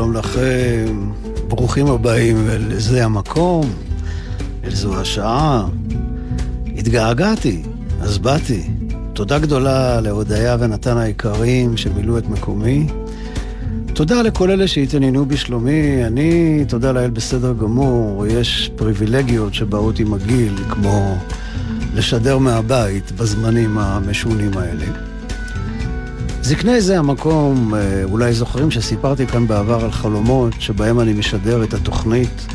שלום לכם, ברוכים הבאים אל זה המקום, אל זו השעה. התגעגעתי, אז באתי. תודה גדולה להודיה ונתן היקרים שמילאו את מקומי. תודה לכל אלה שהתעניינו בשלומי, אני, תודה לאל, בסדר גמור. יש פריבילגיות שבאות עם הגיל, כמו לשדר מהבית בזמנים המשונים האלה. זקני זה המקום, אה, אולי זוכרים שסיפרתי כאן בעבר על חלומות שבהם אני משדר את התוכנית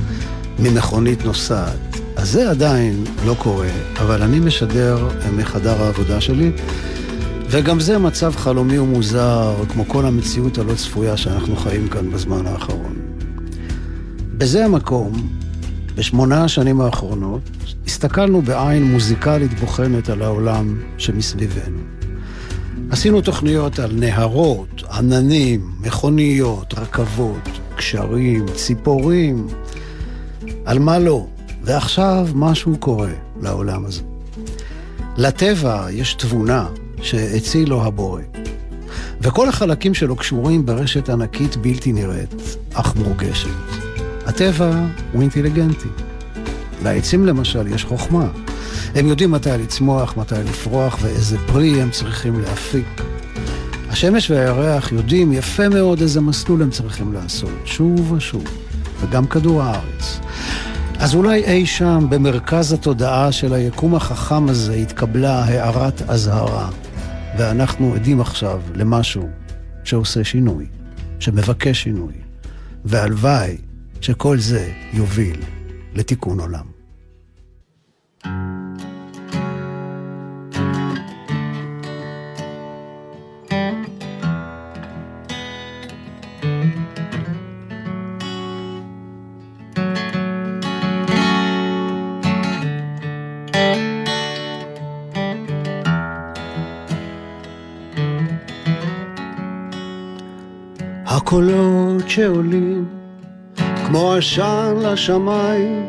ממכונית נוסעת. אז זה עדיין לא קורה, אבל אני משדר אה, מחדר העבודה שלי, וגם זה מצב חלומי ומוזר, כמו כל המציאות הלא צפויה שאנחנו חיים כאן בזמן האחרון. בזה המקום, בשמונה השנים האחרונות, הסתכלנו בעין מוזיקלית בוחנת על העולם שמסביבנו. עשינו תוכניות על נהרות, עננים, מכוניות, רכבות, קשרים, ציפורים, על מה לא. ועכשיו משהו קורה לעולם הזה. לטבע יש תבונה שהציל לו הבורא, וכל החלקים שלו קשורים ברשת ענקית בלתי נראית, אך מורגשת. הטבע הוא אינטליגנטי. לעצים למשל יש חוכמה. הם יודעים מתי לצמוח, מתי לפרוח ואיזה פרי הם צריכים להפיק. השמש והירח יודעים יפה מאוד איזה מסלול הם צריכים לעשות, שוב ושוב, וגם כדור הארץ. אז אולי אי שם, במרכז התודעה של היקום החכם הזה, התקבלה הערת אזהרה, ואנחנו עדים עכשיו למשהו שעושה שינוי, שמבקש שינוי, והלוואי שכל זה יוביל לתיקון עולם. שעולים כמו עשן לשמיים,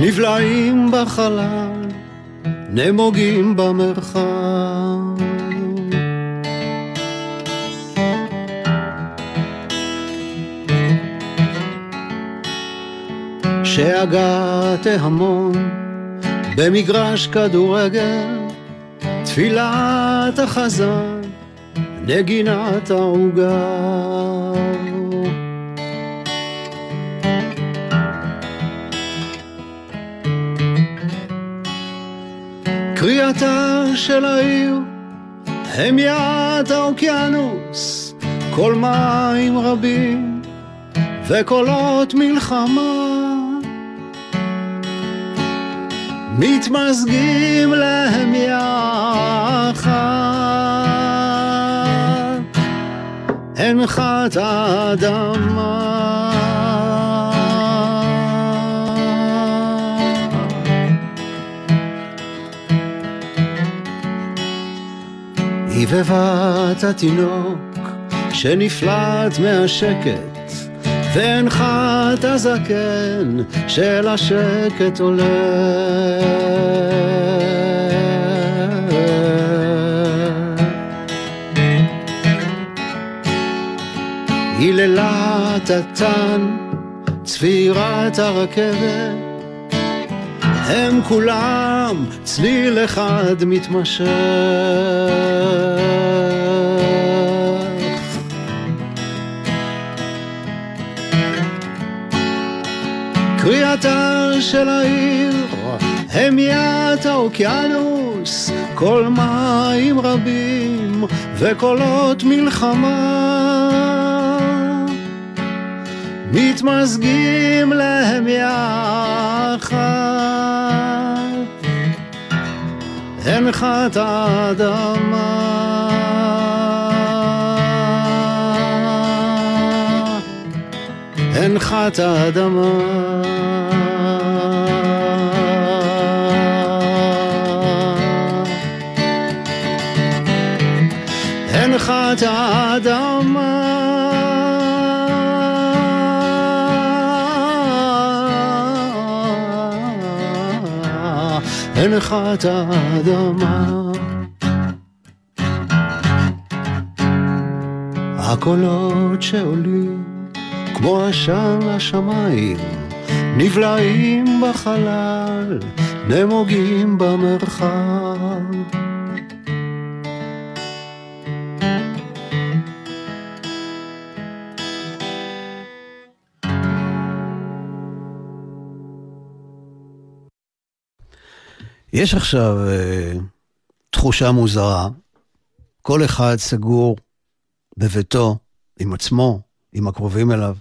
נבלעים בחלל, נמוגים במרחב. שאגת ההמון במגרש כדורגל, תפילת החזן, נגינת העוגה. קריאתה של העיר, המיית האוקיינוס, כל מים רבים וקולות מלחמה. מתמזגים להם יחד, הנחת האדמה. היא בבת התינוק שנפלט מהשקט והנחת הזקן של השקט עולה. היללת התן, צבירת הרכבת הם כולם צליל אחד מתמשך. קריאתה של העיר, המיית האוקיינוס, כל מים רבים וקולות מלחמה. מתמזגים להם יחד, הנחת האדמה. הנחת האדמה. הנחת האדמה. הנחת האדמה. הקולות שעולים כמו עשן לשמיים, נבלעים בחלל, נמוגים במרחב. יש עכשיו uh, תחושה מוזרה, כל אחד סגור בביתו, עם עצמו, עם הקרובים אליו.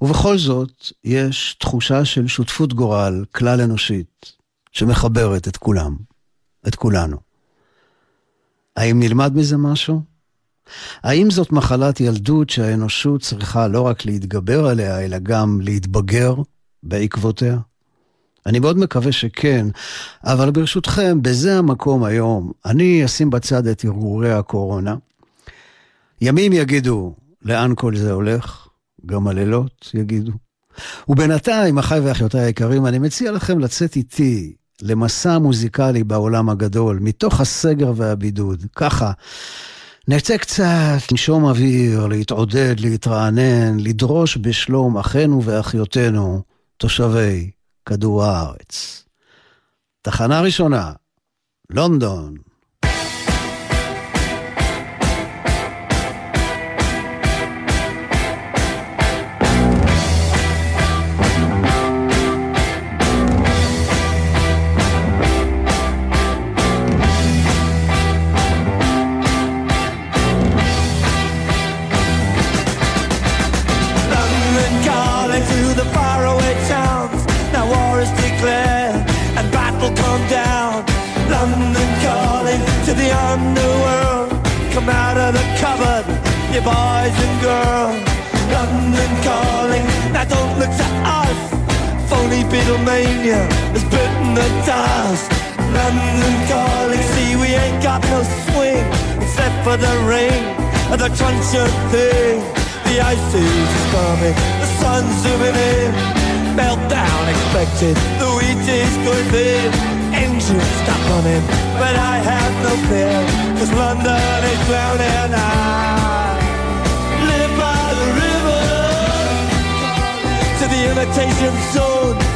ובכל זאת, יש תחושה של שותפות גורל כלל אנושית, שמחברת את כולם, את כולנו. האם נלמד מזה משהו? האם זאת מחלת ילדות שהאנושות צריכה לא רק להתגבר עליה, אלא גם להתבגר בעקבותיה? אני מאוד מקווה שכן, אבל ברשותכם, בזה המקום היום, אני אשים בצד את הרהורי הקורונה. ימים יגידו לאן כל זה הולך, גם הלילות יגידו. ובינתיים, אחיי ואחיותיי היקרים, אני מציע לכם לצאת איתי למסע מוזיקלי בעולם הגדול, מתוך הסגר והבידוד. ככה, נצא קצת, נשום אוויר, להתעודד, להתרענן, לדרוש בשלום אחינו ואחיותינו, תושבי כדור הארץ. תחנה ראשונה, לונדון, Beatlemania has bitten the dust. London calling, see we ain't got no swing except for the rain and the crunch of thing. The ice is coming, the sun's zooming in. Meltdown expected, the wheat is going thin. Engines stop running, but I have no fear, cause London is drowning out. to the imitation zone.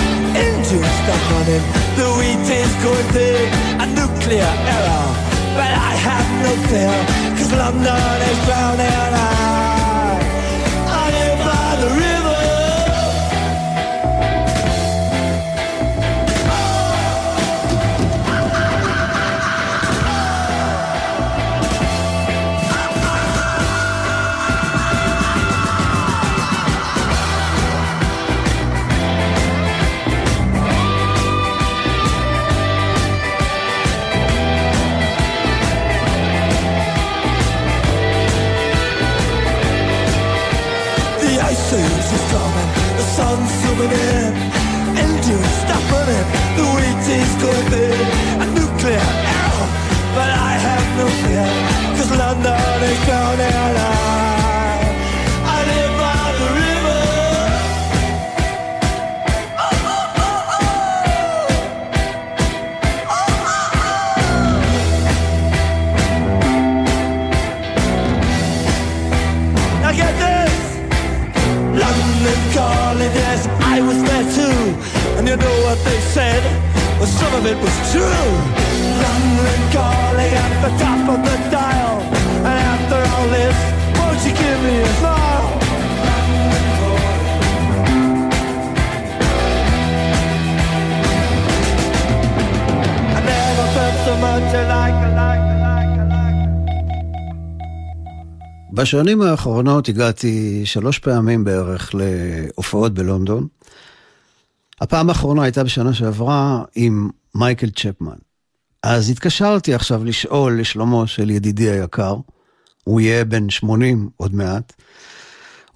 engines stuck running, the wheat is going thick, a nuclear error. But I have no fear, cause London is drowning. I, בשנים האחרונות הגעתי שלוש פעמים בערך להופעות בלונדון. הפעם האחרונה הייתה בשנה שעברה עם מייקל צ'פמן. אז התקשרתי עכשיו לשאול לשלומו של ידידי היקר, הוא יהיה בן 80 עוד מעט.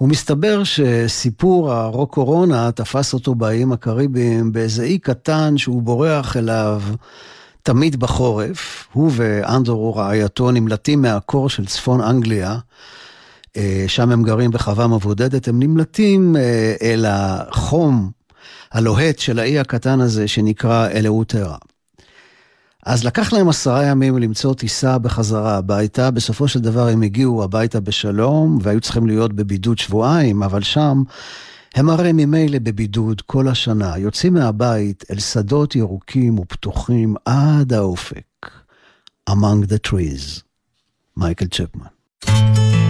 ומסתבר שסיפור הרוק קורונה תפס אותו באיים הקריביים באיזה אי קטן שהוא בורח אליו תמיד בחורף. הוא ואנדרו רעייתו נמלטים מהקור של צפון אנגליה, שם הם גרים בחווה מבודדת, הם נמלטים אה, אל החום הלוהט של האי הקטן הזה שנקרא אלאוטרה. אז לקח להם עשרה ימים למצוא טיסה בחזרה הביתה, בסופו של דבר הם הגיעו הביתה בשלום, והיו צריכים להיות בבידוד שבועיים, אבל שם הם הרי ממילא בבידוד כל השנה, יוצאים מהבית אל שדות ירוקים ופתוחים עד האופק. Among the trees, מייקל צ'פמן.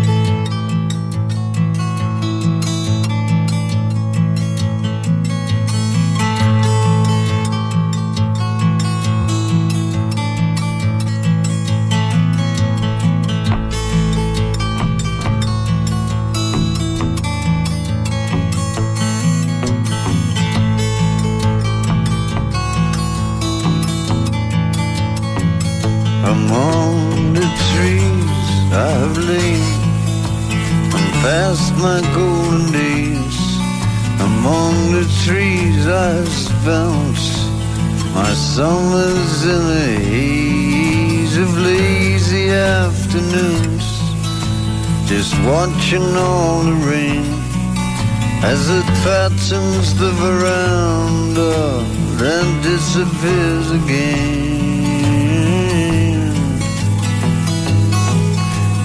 Among the trees I've lain and past my golden days. Among the trees I've spent my summers in a haze of lazy afternoons, just watching all the rain as it patterns the veranda, then disappears again.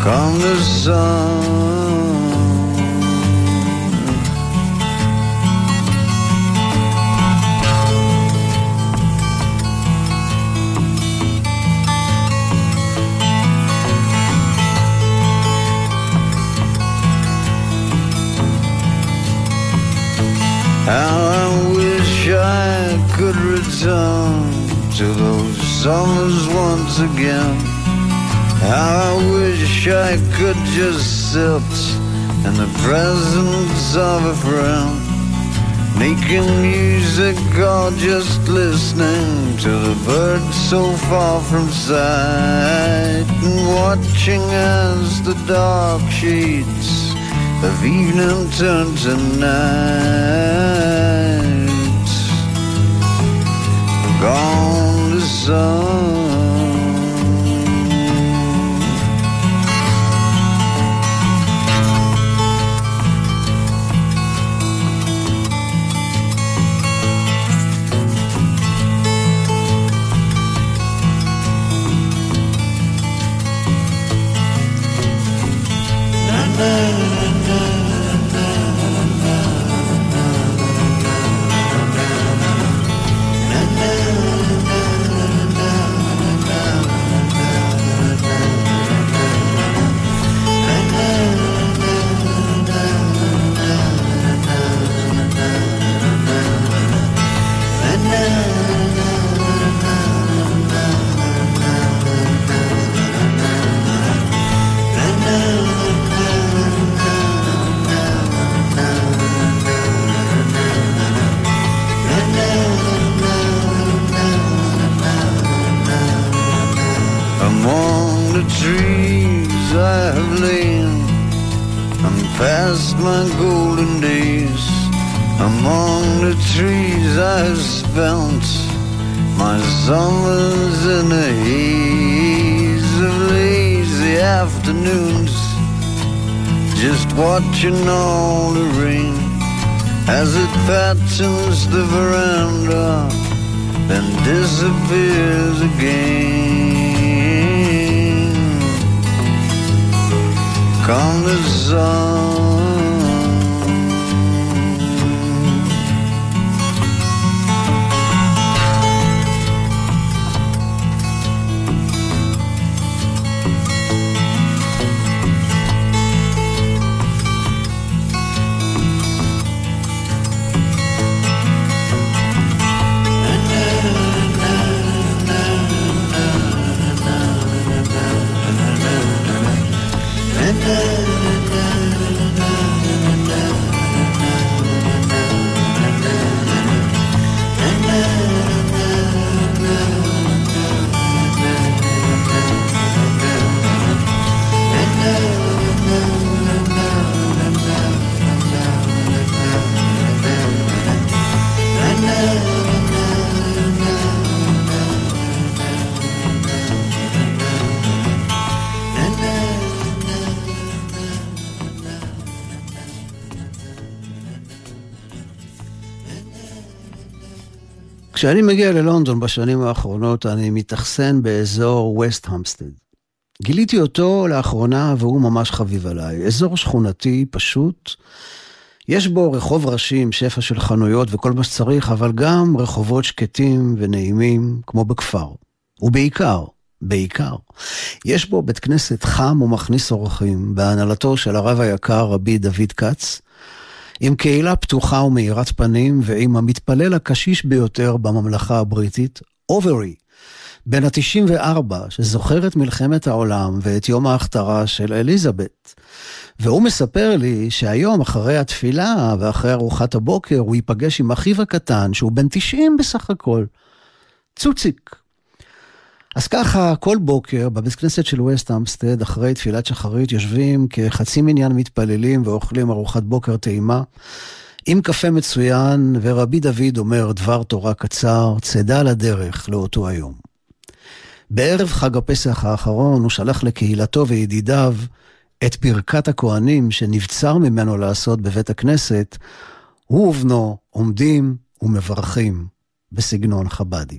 Come the sun. How I wish I could return to those summers once again. I wish I could just sit in the presence of a friend, making music or just listening to the birds so far from sight, and watching as the dark shades of evening turn to night. Gone the sun. não. My golden days. Among the trees I have spent my summers in the haze of lazy afternoons, just watching all the rain as it patterns the veranda, then disappears again. Come the sun. כשאני מגיע ללונדון בשנים האחרונות, אני מתאכסן באזור ווסט המסטד. גיליתי אותו לאחרונה והוא ממש חביב עליי. אזור שכונתי, פשוט. יש בו רחוב ראשי עם שפע של חנויות וכל מה שצריך, אבל גם רחובות שקטים ונעימים, כמו בכפר. ובעיקר, בעיקר, יש בו בית כנסת חם ומכניס אורחים, בהנהלתו של הרב היקר רבי דוד כץ, עם קהילה פתוחה ומאירת פנים, ועם המתפלל הקשיש ביותר בממלכה הבריטית, אוברי, בן ה-94, שזוכר את מלחמת העולם ואת יום ההכתרה של אליזבת. והוא מספר לי שהיום, אחרי התפילה ואחרי ארוחת הבוקר, הוא ייפגש עם אחיו הקטן, שהוא בן 90 בסך הכל. צוציק. אז ככה, כל בוקר בבית כנסת של ווסט אמסטד, אחרי תפילת שחרית, יושבים כחצי מניין מתפללים ואוכלים ארוחת בוקר טעימה, עם קפה מצוין, ורבי דוד אומר דבר תורה קצר, צידה לדרך לאותו היום. בערב חג הפסח האחרון הוא שלח לקהילתו וידידיו את ברכת הכהנים שנבצר ממנו לעשות בבית הכנסת, הוא ובנו עומדים ומברכים בסגנון חב"די.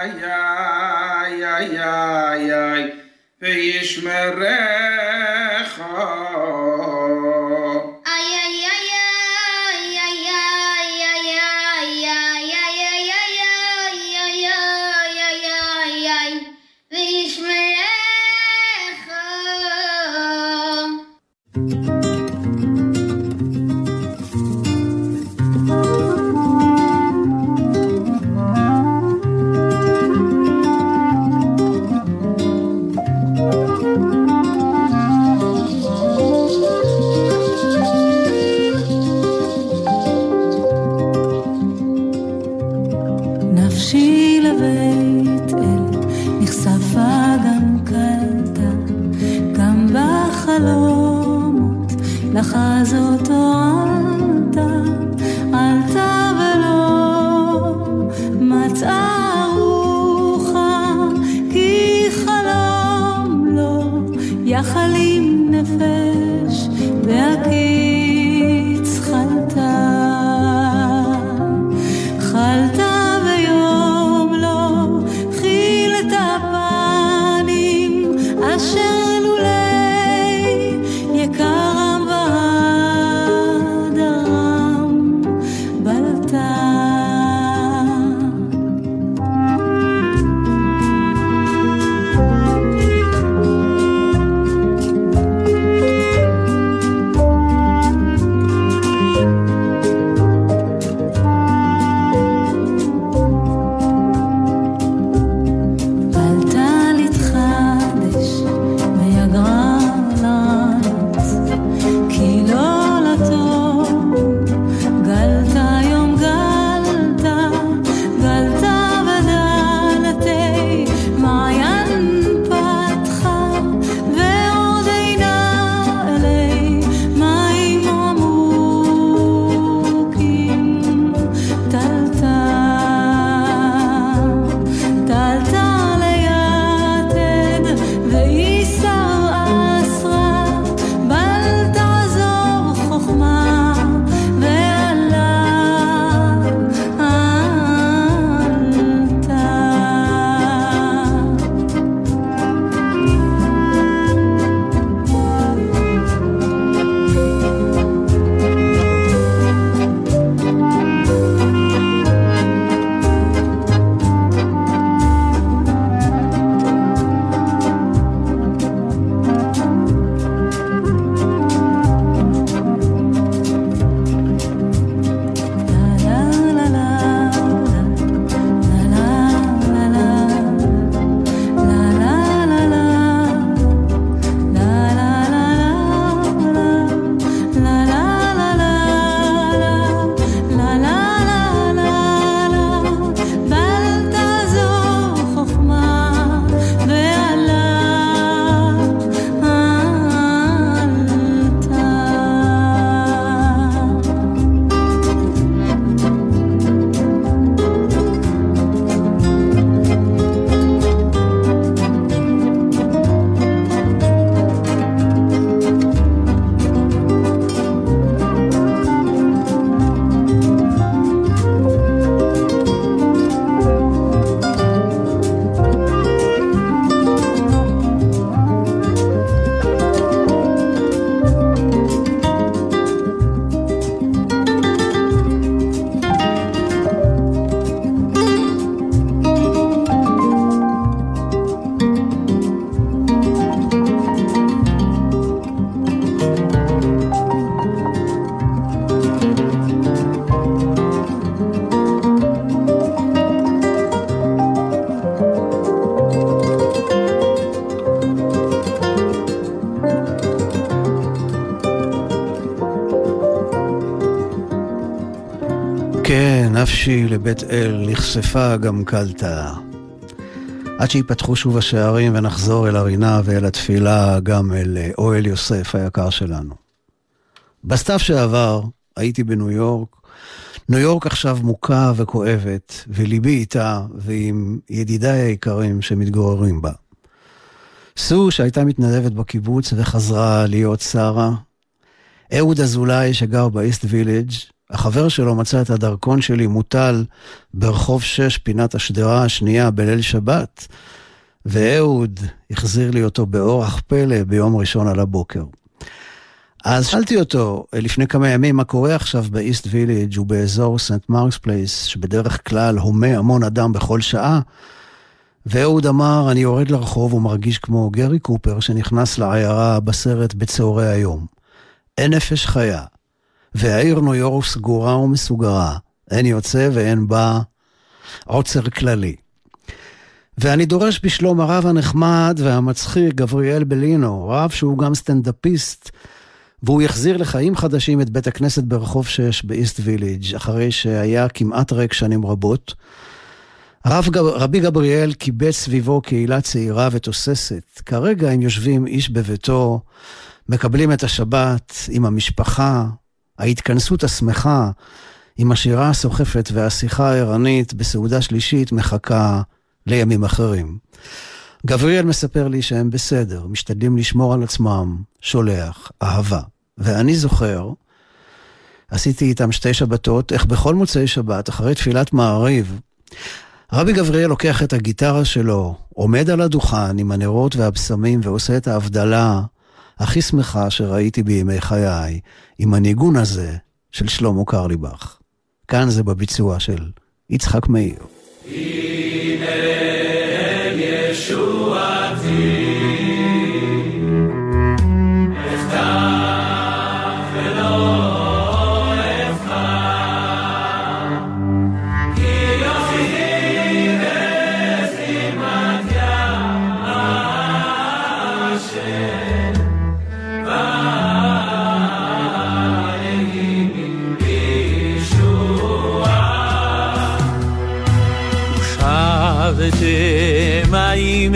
ay ay ay ay ay ay ay לבית אל נחשפה גם קלטה. עד שיפתחו שוב השערים ונחזור אל הרינה ואל התפילה, גם אל אה, אוהל יוסף היקר שלנו. בסתיו שעבר הייתי בניו יורק. ניו יורק עכשיו מוכה וכואבת, וליבי איתה ועם ידידיי היקרים שמתגוררים בה. סו, שהייתה מתנדבת בקיבוץ וחזרה להיות שרה. אהוד אזולאי, שגר באיסט וילג', החבר שלו מצא את הדרכון שלי מוטל ברחוב 6, פינת השדרה השנייה בליל שבת, ואהוד החזיר לי אותו באורח פלא ביום ראשון על הבוקר. אז שאלתי אותו לפני כמה ימים מה קורה עכשיו באיסט וילג' ובאזור סנט מרקס פלייס, שבדרך כלל הומה המון אדם בכל שעה, ואהוד אמר, אני יורד לרחוב ומרגיש כמו גרי קופר שנכנס לעיירה בסרט בצהרי היום. אין נפש חיה, והעיר ניו יורק סגורה ומסוגרה, אין יוצא ואין בא עוצר כללי. ואני דורש בשלום הרב הנחמד והמצחיק גבריאל בלינו, רב שהוא גם סטנדאפיסט, והוא יחזיר לחיים חדשים את בית הכנסת ברחוב 6 באיסט ויליג', אחרי שהיה כמעט ריק שנים רבות. גב, רבי גבריאל קיבץ סביבו קהילה צעירה ותוססת. כרגע הם יושבים איש בביתו, מקבלים את השבת עם המשפחה, ההתכנסות השמחה עם השירה הסוחפת והשיחה הערנית בסעודה שלישית מחכה לימים אחרים. גבריאל מספר לי שהם בסדר, משתדלים לשמור על עצמם, שולח, אהבה. ואני זוכר, עשיתי איתם שתי שבתות, איך בכל מוצאי שבת, אחרי תפילת מעריב, רבי גבריאל לוקח את הגיטרה שלו, עומד על הדוכן עם הנרות והבשמים ועושה את ההבדלה הכי שמחה שראיתי בימי חיי, עם הניגון הזה של שלמה קרליבך. כאן זה בביצוע של יצחק מאיר.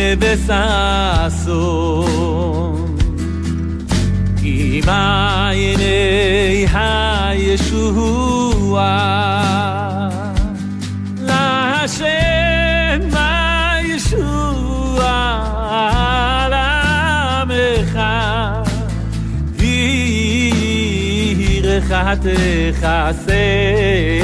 de besazon ki ma'inei ha'yeshua la Hashem ha'yeshua la virecha techaseh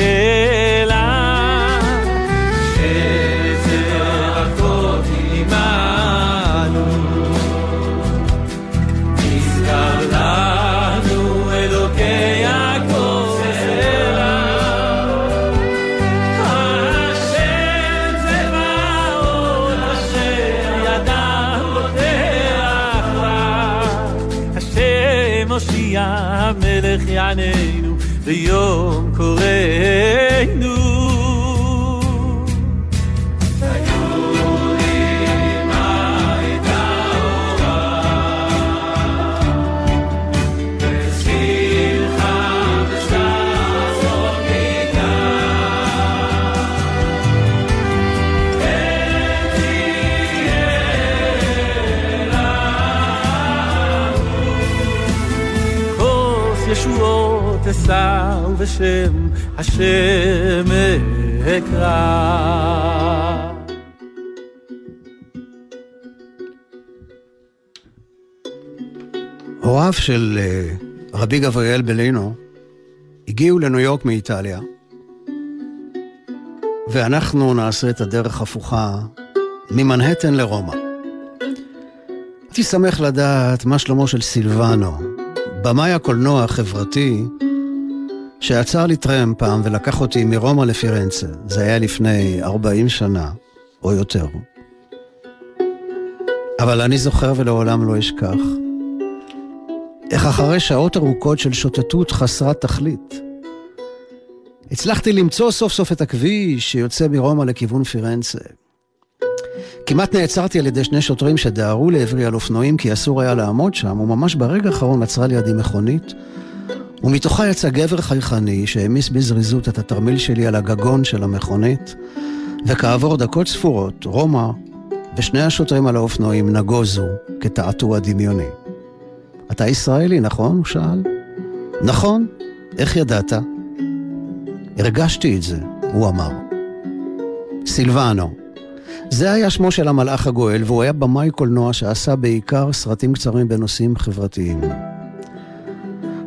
יעננו ביום אשא ובשם השם אקרא. הוריו של אה, רבי גבריאל בלינו הגיעו לניו יורק מאיטליה, ואנחנו נעשה את הדרך הפוכה ממנהטן לרומא. הייתי שמח לדעת מה שלמה של סילבנו, במאי הקולנוע החברתי שעצר לי טרם פעם ולקח אותי מרומא לפירנצה. זה היה לפני 40 שנה, או יותר. אבל אני זוכר ולעולם לא אשכח איך אחרי שעות ארוכות של שוטטות חסרת תכלית, הצלחתי למצוא סוף סוף את הכביש שיוצא מרומא לכיוון פירנצה. כמעט נעצרתי על ידי שני שוטרים שדהרו לעברי על אופנועים כי אסור היה לעמוד שם, וממש ברגע האחרון עצרה לידי מכונית ומתוכה יצא גבר חייכני שהעמיס בזריזות את התרמיל שלי על הגגון של המכונית, וכעבור דקות ספורות, רומא ושני השוטרים על האופנועים נגוזו כתעתוע דמיוני. אתה ישראלי, נכון? הוא שאל. נכון, איך ידעת? הרגשתי את זה, הוא אמר. סילבנו. זה היה שמו של המלאך הגואל, והוא היה במאי קולנוע שעשה בעיקר סרטים קצרים בנושאים חברתיים.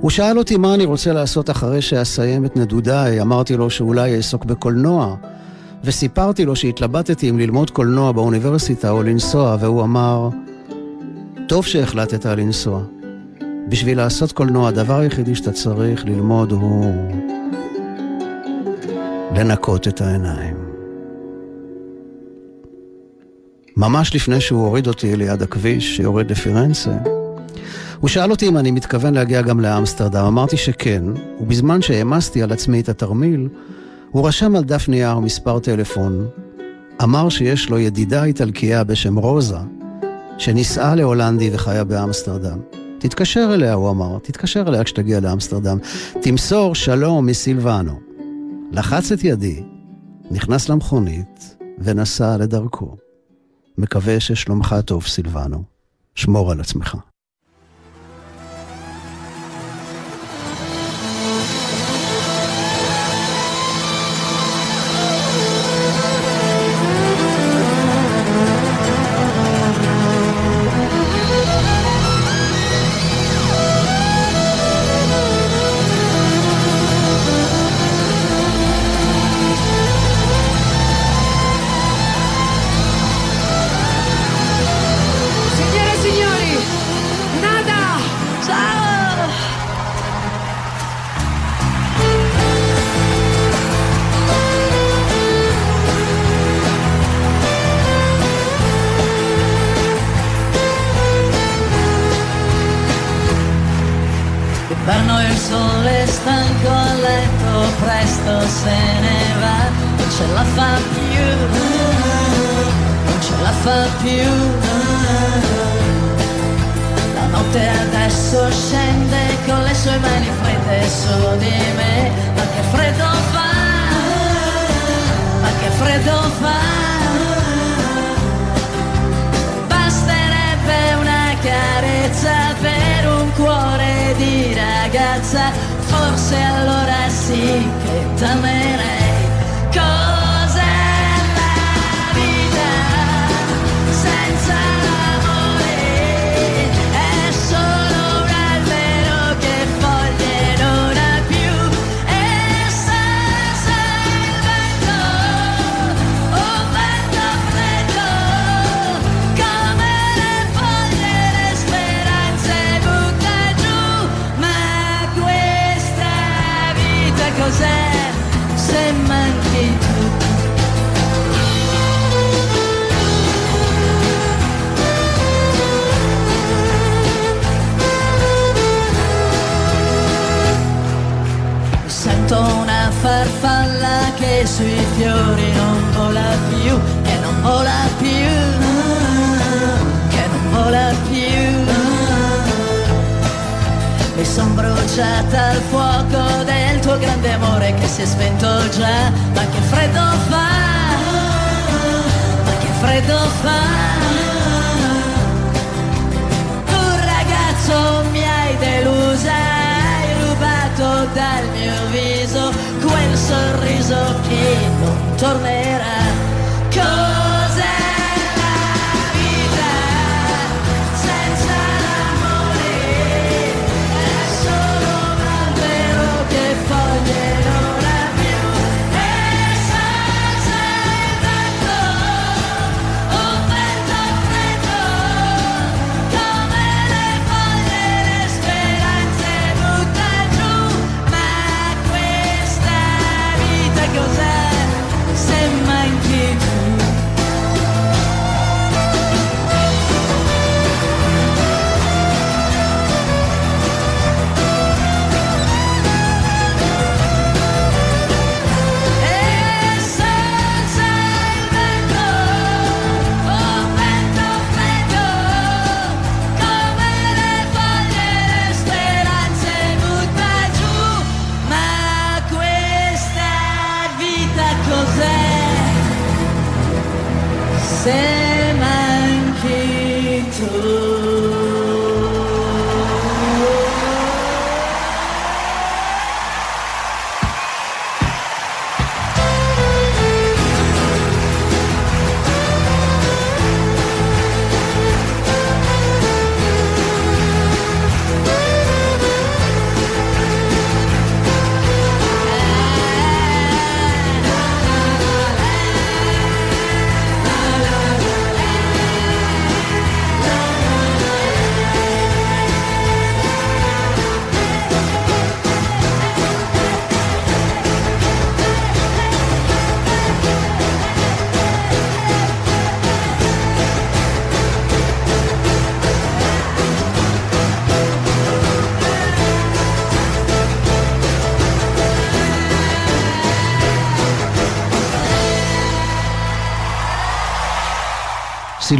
הוא שאל אותי מה אני רוצה לעשות אחרי שאסיים את נדודיי, אמרתי לו שאולי אעסוק בקולנוע, וסיפרתי לו שהתלבטתי אם ללמוד קולנוע באוניברסיטה או לנסוע, והוא אמר, טוב שהחלטת לנסוע. בשביל לעשות קולנוע, הדבר היחידי שאתה צריך ללמוד הוא לנקות את העיניים. ממש לפני שהוא הוריד אותי ליד הכביש שיורד לפירנצה, הוא שאל אותי אם אני מתכוון להגיע גם לאמסטרדם, אמרתי שכן, ובזמן שהעמסתי על עצמי את התרמיל, הוא רשם על דף נייר מספר טלפון, אמר שיש לו ידידה איטלקייה בשם רוזה, שנישאה להולנדי וחיה באמסטרדם. תתקשר אליה, הוא אמר, תתקשר אליה כשתגיע לאמסטרדם. תמסור שלום מסילבנו. לחץ את ידי, נכנס למכונית ונסע לדרכו. מקווה ששלומך טוב, סילבנו. שמור על עצמך.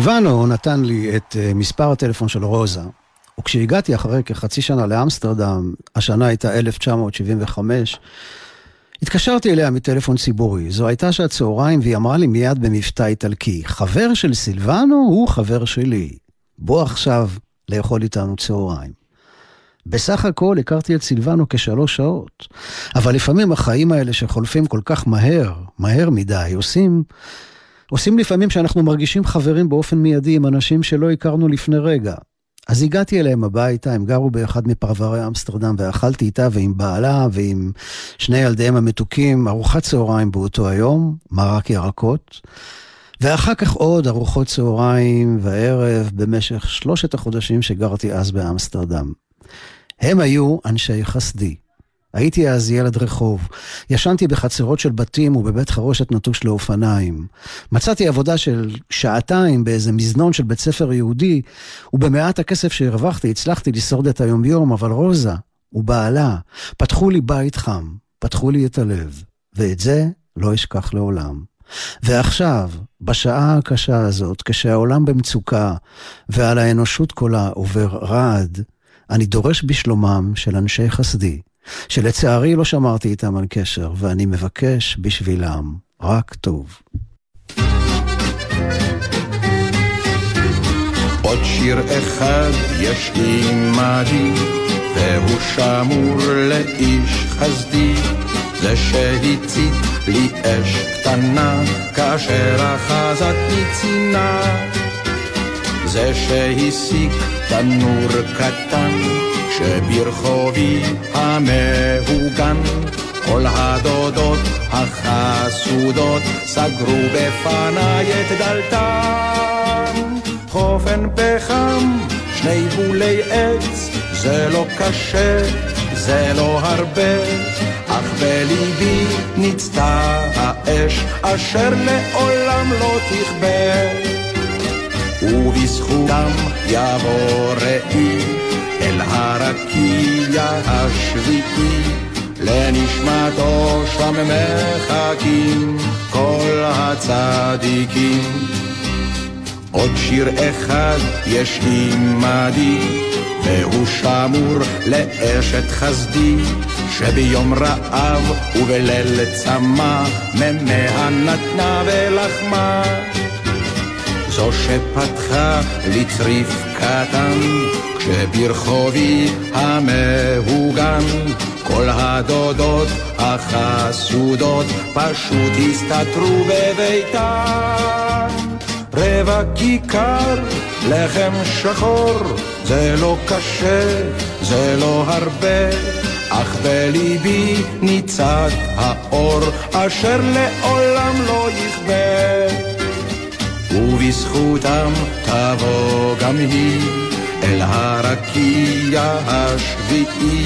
סילבנו נתן לי את אה, מספר הטלפון של רוזה, וכשהגעתי אחרי כחצי שנה לאמסטרדם, השנה הייתה 1975, התקשרתי אליה מטלפון ציבורי. זו הייתה שעת צהריים, והיא אמרה לי מיד במבטא איטלקי, חבר של סילבנו הוא חבר שלי. בוא עכשיו לאכול איתנו צהריים. בסך הכל הכרתי את סילבנו כשלוש שעות, אבל לפעמים החיים האלה שחולפים כל כך מהר, מהר מדי, עושים עושים לפעמים שאנחנו מרגישים חברים באופן מיידי עם אנשים שלא הכרנו לפני רגע. אז הגעתי אליהם הביתה, הם גרו באחד מפרברי אמסטרדם, ואכלתי איתה ועם בעלה ועם שני ילדיהם המתוקים ארוחת צהריים באותו היום, מרק ירקות, ואחר כך עוד ארוחות צהריים וערב במשך שלושת החודשים שגרתי אז באמסטרדם. הם היו אנשי חסדי. הייתי אז ילד רחוב. ישנתי בחצרות של בתים ובבית חרושת נטוש לאופניים. מצאתי עבודה של שעתיים באיזה מזנון של בית ספר יהודי, ובמעט הכסף שהרווחתי הצלחתי לשרוד את היומיום, אבל רוזה ובעלה פתחו לי בית חם, פתחו לי את הלב, ואת זה לא אשכח לעולם. ועכשיו, בשעה הקשה הזאת, כשהעולם במצוקה ועל האנושות כולה עובר רעד, אני דורש בשלומם של אנשי חסדי, שלצערי לא שמרתי איתם על קשר, ואני מבקש בשבילם רק טוב. עוד שיר אחד יש עימדי, והוא שמור לאיש חסדי, זה שהצית לי אש קטנה, כאשר אחזת מצינה. זה שהסיק תנור קטן, שברחובי המהוגן כל הדודות החסודות סגרו בפניי את דלתן. חופן פחם, שני בולי עץ, זה לא קשה, זה לא הרבה, אך בליבי ניצתה האש אשר לעולם לא תכבה. ובזכותם יבוא ראי אל הרקיע השביעי, לנשמתו שם מחכים כל הצדיקים. עוד שיר אחד יש עימדי, והוא שמור לאשת חסדי, שביום רעב ובליל צמא, ממאה נתנה ולחמה. זו שפתחה לי צריף קטן, כשברחובי המהוגן, כל הדודות החסודות פשוט הסתתרו בביתן. רבע כיכר, לחם שחור, זה לא קשה, זה לא הרבה, אך בליבי ניצת האור, אשר לעולם לא יכבה. ובזכותם תבוא גם היא אל הרקיע השביעי,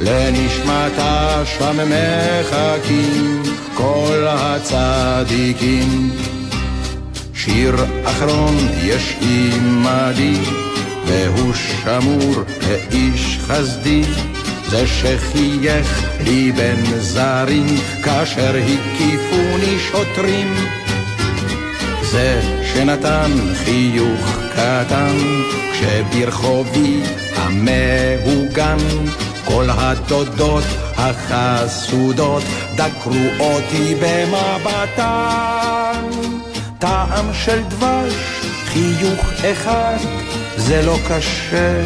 לנשמתה שם מחכים כל הצדיקים. שיר אחרון יש עימדי, והוא שמור לאיש חסדי, זה שחייך לי בין זרים, כאשר הקיפוני שוטרים. זה שנתן חיוך קטן, כשברחובי המהוגן, כל הדודות החסודות דקרו אותי במבטן. טעם של דבש, חיוך אחד, זה לא קשה,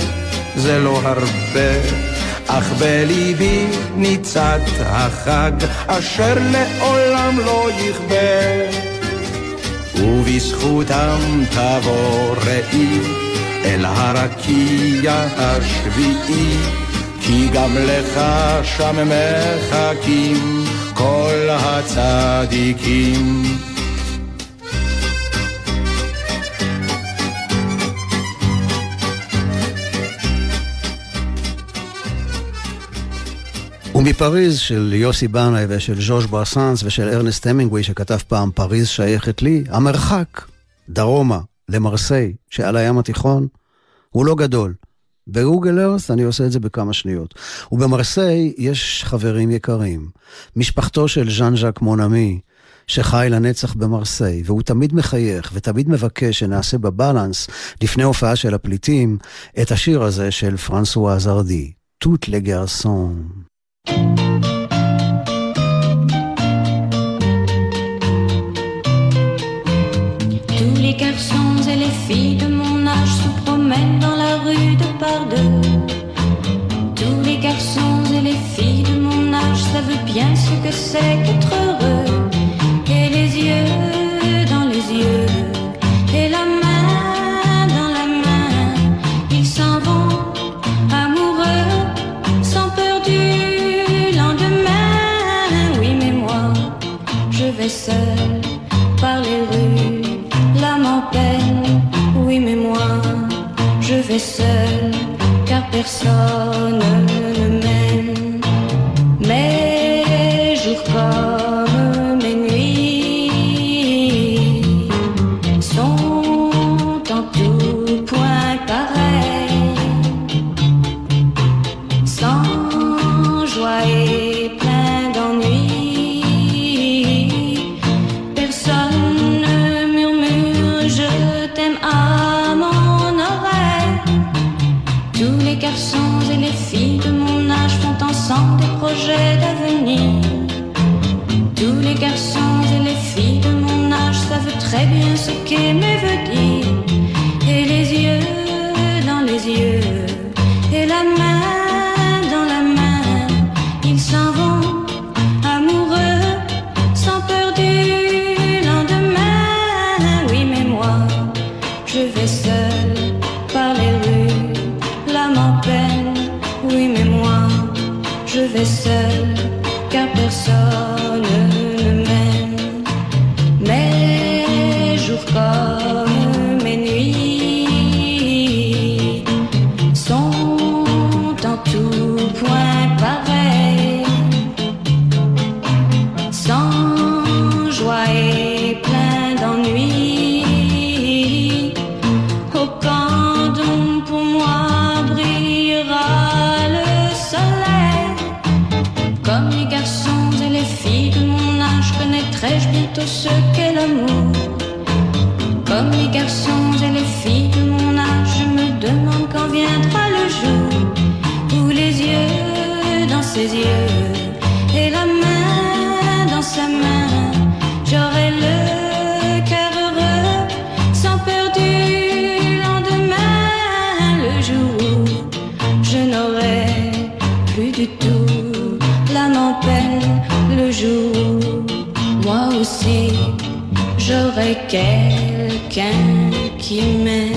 זה לא הרבה. אך בליבי ניצת החג, אשר לעולם לא יכבה. ובזכותם תבוא ראי אל הרקיע השביעי, כי גם לך שם מחכים כל הצדיקים. ומפריז של יוסי בנאי ושל ז'וז' ברסנס ושל ארנסט המינגווי שכתב פעם פריז שייכת לי, המרחק דרומה למרסיי שעל הים התיכון הוא לא גדול. בגוגל ארת' אני עושה את זה בכמה שניות. ובמרסיי יש חברים יקרים. משפחתו של ז'אן ז'אק מונאמי, שחי לנצח במרסיי, והוא תמיד מחייך ותמיד מבקש שנעשה בבלנס, לפני הופעה של הפליטים, את השיר הזה של פרנסואה זרדי, תות לגרסון. Tous les garçons et les filles de mon âge se promènent dans la rue de par deux. Tous les garçons et les filles de mon âge savent bien ce que c'est qu'être heureux. Par les rues, l'âme en peine. Oui, mais moi, je vais seul, car personne ne ses yeux et la main dans sa main, j'aurai le cœur heureux, sans peur du lendemain, le jour où je n'aurai plus du tout l'âme en peine, le jour où moi aussi j'aurai quelqu'un qui m'aime.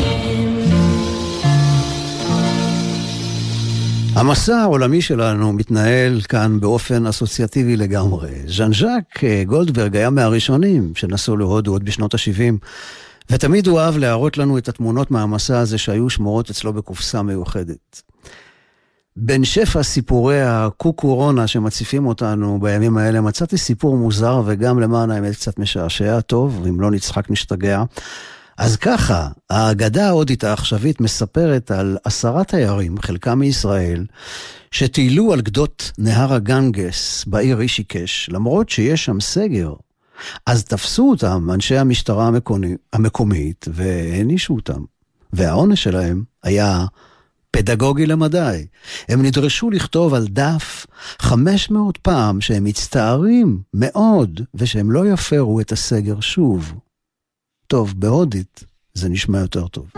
המסע העולמי שלנו מתנהל כאן באופן אסוציאטיבי לגמרי. ז'אן ז'אק אה, גולדברג היה מהראשונים שנסעו להודו עוד בשנות ה-70, ותמיד הוא אהב להראות לנו את התמונות מהמסע הזה שהיו שמורות אצלו בקופסה מיוחדת. בין שפע סיפורי הקוקורונה שמציפים אותנו בימים האלה, מצאתי סיפור מוזר וגם למען האמת קצת משעשע, טוב, אם לא נצחק נשתגע. אז ככה, האגדה ההודית העכשווית מספרת על עשרה תיירים, חלקם מישראל, שטיילו על גדות נהר הגנגס בעיר רישיקש, למרות שיש שם סגר. אז תפסו אותם אנשי המשטרה המקומי, המקומית והענישו אותם. והעונש שלהם היה פדגוגי למדי. הם נדרשו לכתוב על דף 500 פעם שהם מצטערים מאוד ושהם לא יפרו את הסגר שוב. טוב, בהודית זה נשמע יותר טוב.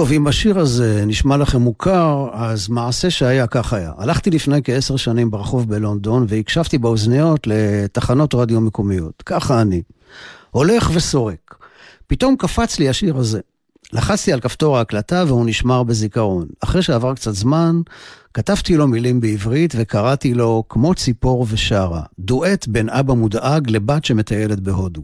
טוב, אם השיר הזה נשמע לכם מוכר, אז מעשה שהיה כך היה. הלכתי לפני כעשר שנים ברחוב בלונדון והקשבתי באוזניות לתחנות רדיו מקומיות. ככה אני. הולך וסורק. פתאום קפץ לי השיר הזה. לחצתי על כפתור ההקלטה והוא נשמר בזיכרון. אחרי שעבר קצת זמן, כתבתי לו מילים בעברית וקראתי לו "כמו ציפור ושרה", דואט בין אבא מודאג לבת שמטיילת בהודו.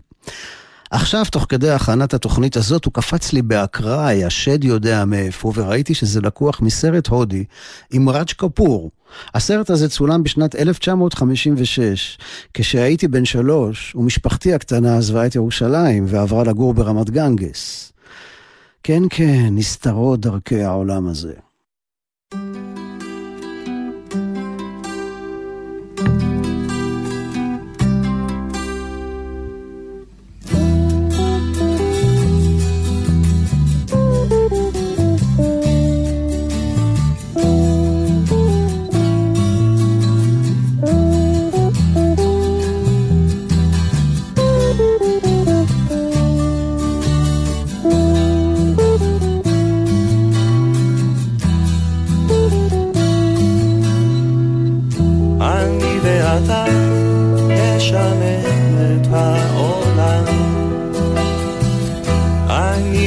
עכשיו, תוך כדי הכנת התוכנית הזאת, הוא קפץ לי באקראי, השד יודע מאיפה, וראיתי שזה לקוח מסרט הודי עם ראג' קפור. הסרט הזה צולם בשנת 1956, כשהייתי בן שלוש, ומשפחתי הקטנה עזבה את ירושלים ועברה לגור ברמת גנגס. כן, כן, נסתרות דרכי העולם הזה.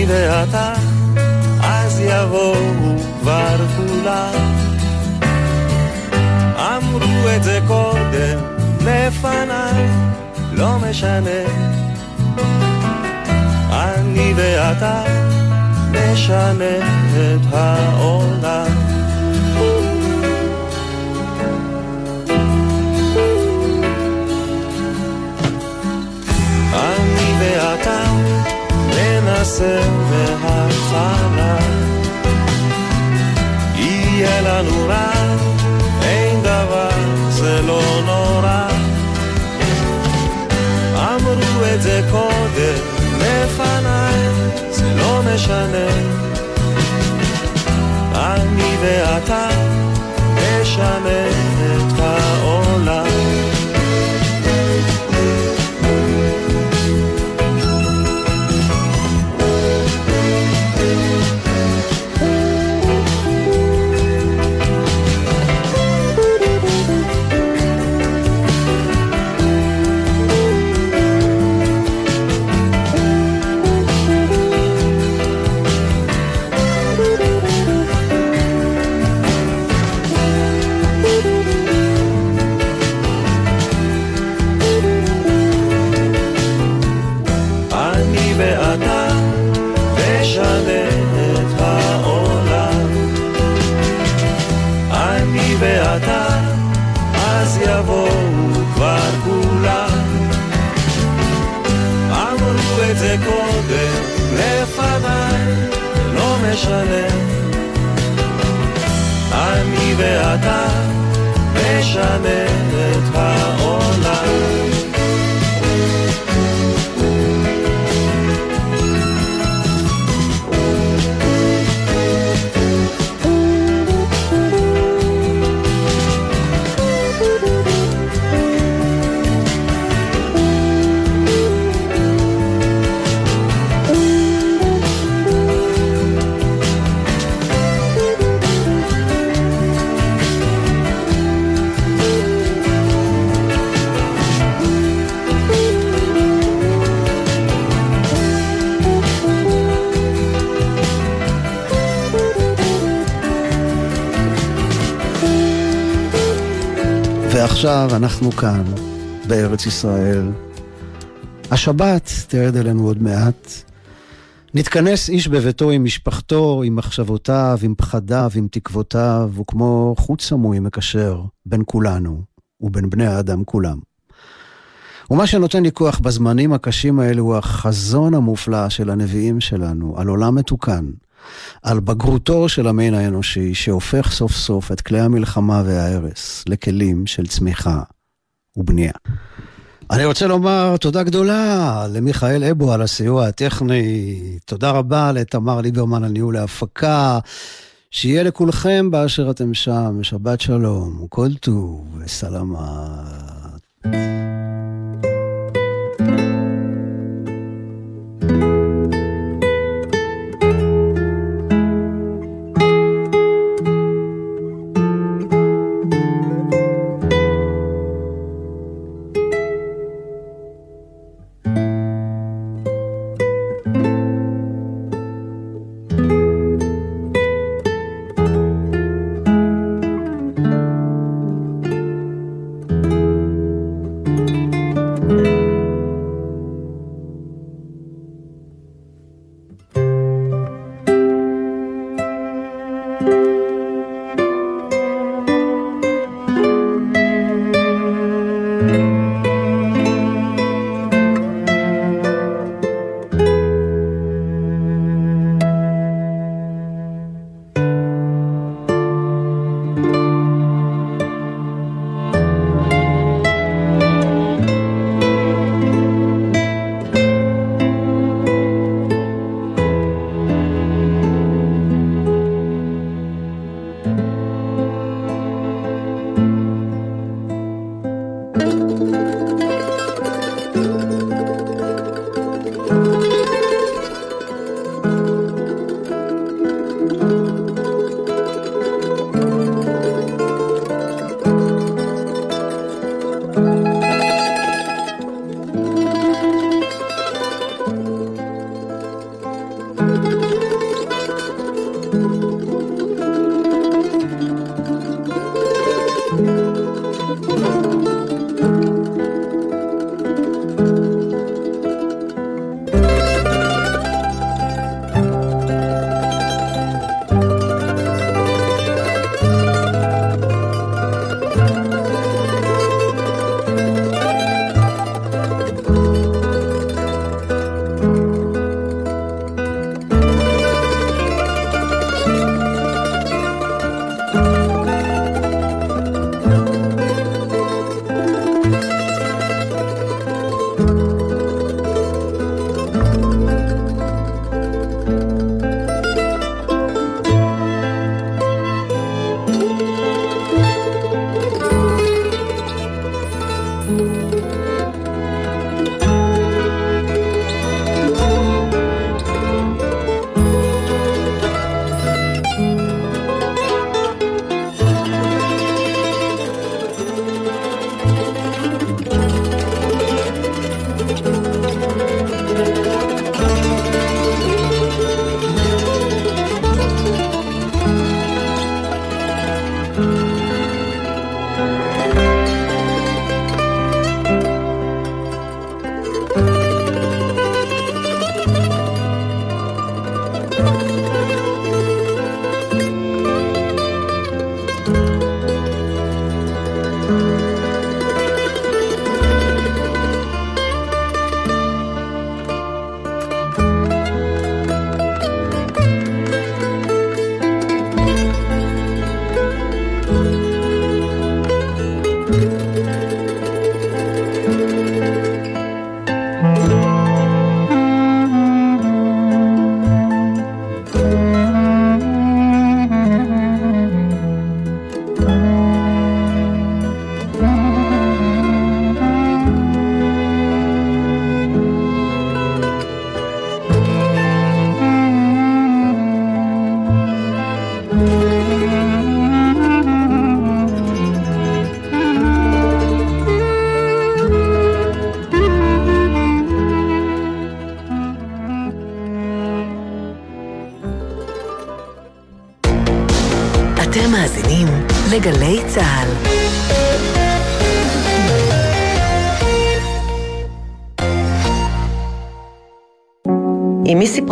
ואתה, אז יבואו כבר כולם. אמרו את זה קודם לפניי, לא משנה. אני ואתה נשנה את העולם. ננסה מההתחלה יהיה לנו רע, אין דבר, זה לא נורא. אמרו את זה קודם לפניי, זה לא משנה. אני ואתה נשנה משנה. אני ואתה נשנה ועכשיו אנחנו כאן, בארץ ישראל. השבת תרד אלינו עוד מעט. נתכנס איש בביתו עם משפחתו, עם מחשבותיו, עם פחדיו, עם תקוותיו, וכמו חוט סמוי מקשר בין כולנו ובין בני האדם כולם. ומה שנותן לי כוח בזמנים הקשים האלו הוא החזון המופלא של הנביאים שלנו על עולם מתוקן, על בגרותו של המין האנושי שהופך סוף סוף את כלי המלחמה וההרס לכלים של צמיחה ובנייה. אני רוצה לומר תודה גדולה למיכאל אבו על הסיוע הטכני, תודה רבה לתמר ליברמן על ניהול ההפקה, שיהיה לכולכם באשר אתם שם, שבת שלום, כל טוב וסלמת.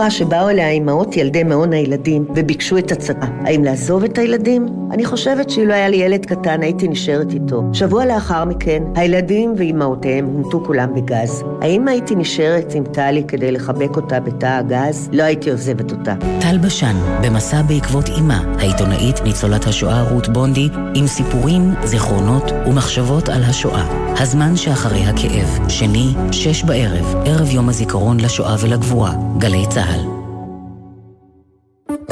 שבאו אליה אימהות ילדי מעון הילדים וביקשו את הצעה. האם לעזוב את הילדים? אני חושבת שאילו היה לי ילד קטן הייתי נשארת איתו. שבוע לאחר מכן, הילדים ואימהותיהם הומתו כולם בגז. האם הייתי נשארת עם טלי כדי לחבק אותה בתא הגז? לא הייתי עוזבת אותה. טל בשן, במסע בעקבות אימה, העיתונאית ניצולת השואה רות בונדי, עם סיפורים, זיכרונות ומחשבות על השואה. הזמן שאחרי הכאב, שני, שש בערב, ערב יום הזיכרון לשואה ולגבורה. גלי צה"ל.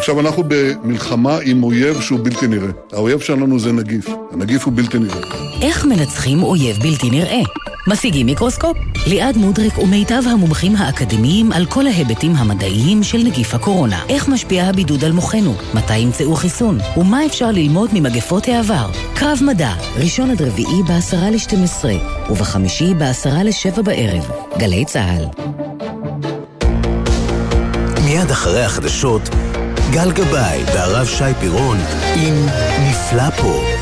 עכשיו אנחנו במלחמה עם אויב שהוא בלתי נראה. האויב שלנו זה נגיף. הנגיף הוא בלתי נראה. איך מנצחים אויב בלתי נראה? משיגים מיקרוסקופ. ליעד מודריק ומיטב המומחים האקדמיים על כל ההיבטים המדעיים של נגיף הקורונה. איך משפיע הבידוד על מוחנו? מתי ימצאו חיסון? ומה אפשר ללמוד ממגפות העבר? קרב מדע, ראשון עד רביעי בעשרה לשתים עשרה, ובחמישי בעשרה לשבע בערב. גלי צה"ל. מיד אחרי החדשות, גל גבאי והרב שי פירון עם נפלא פה.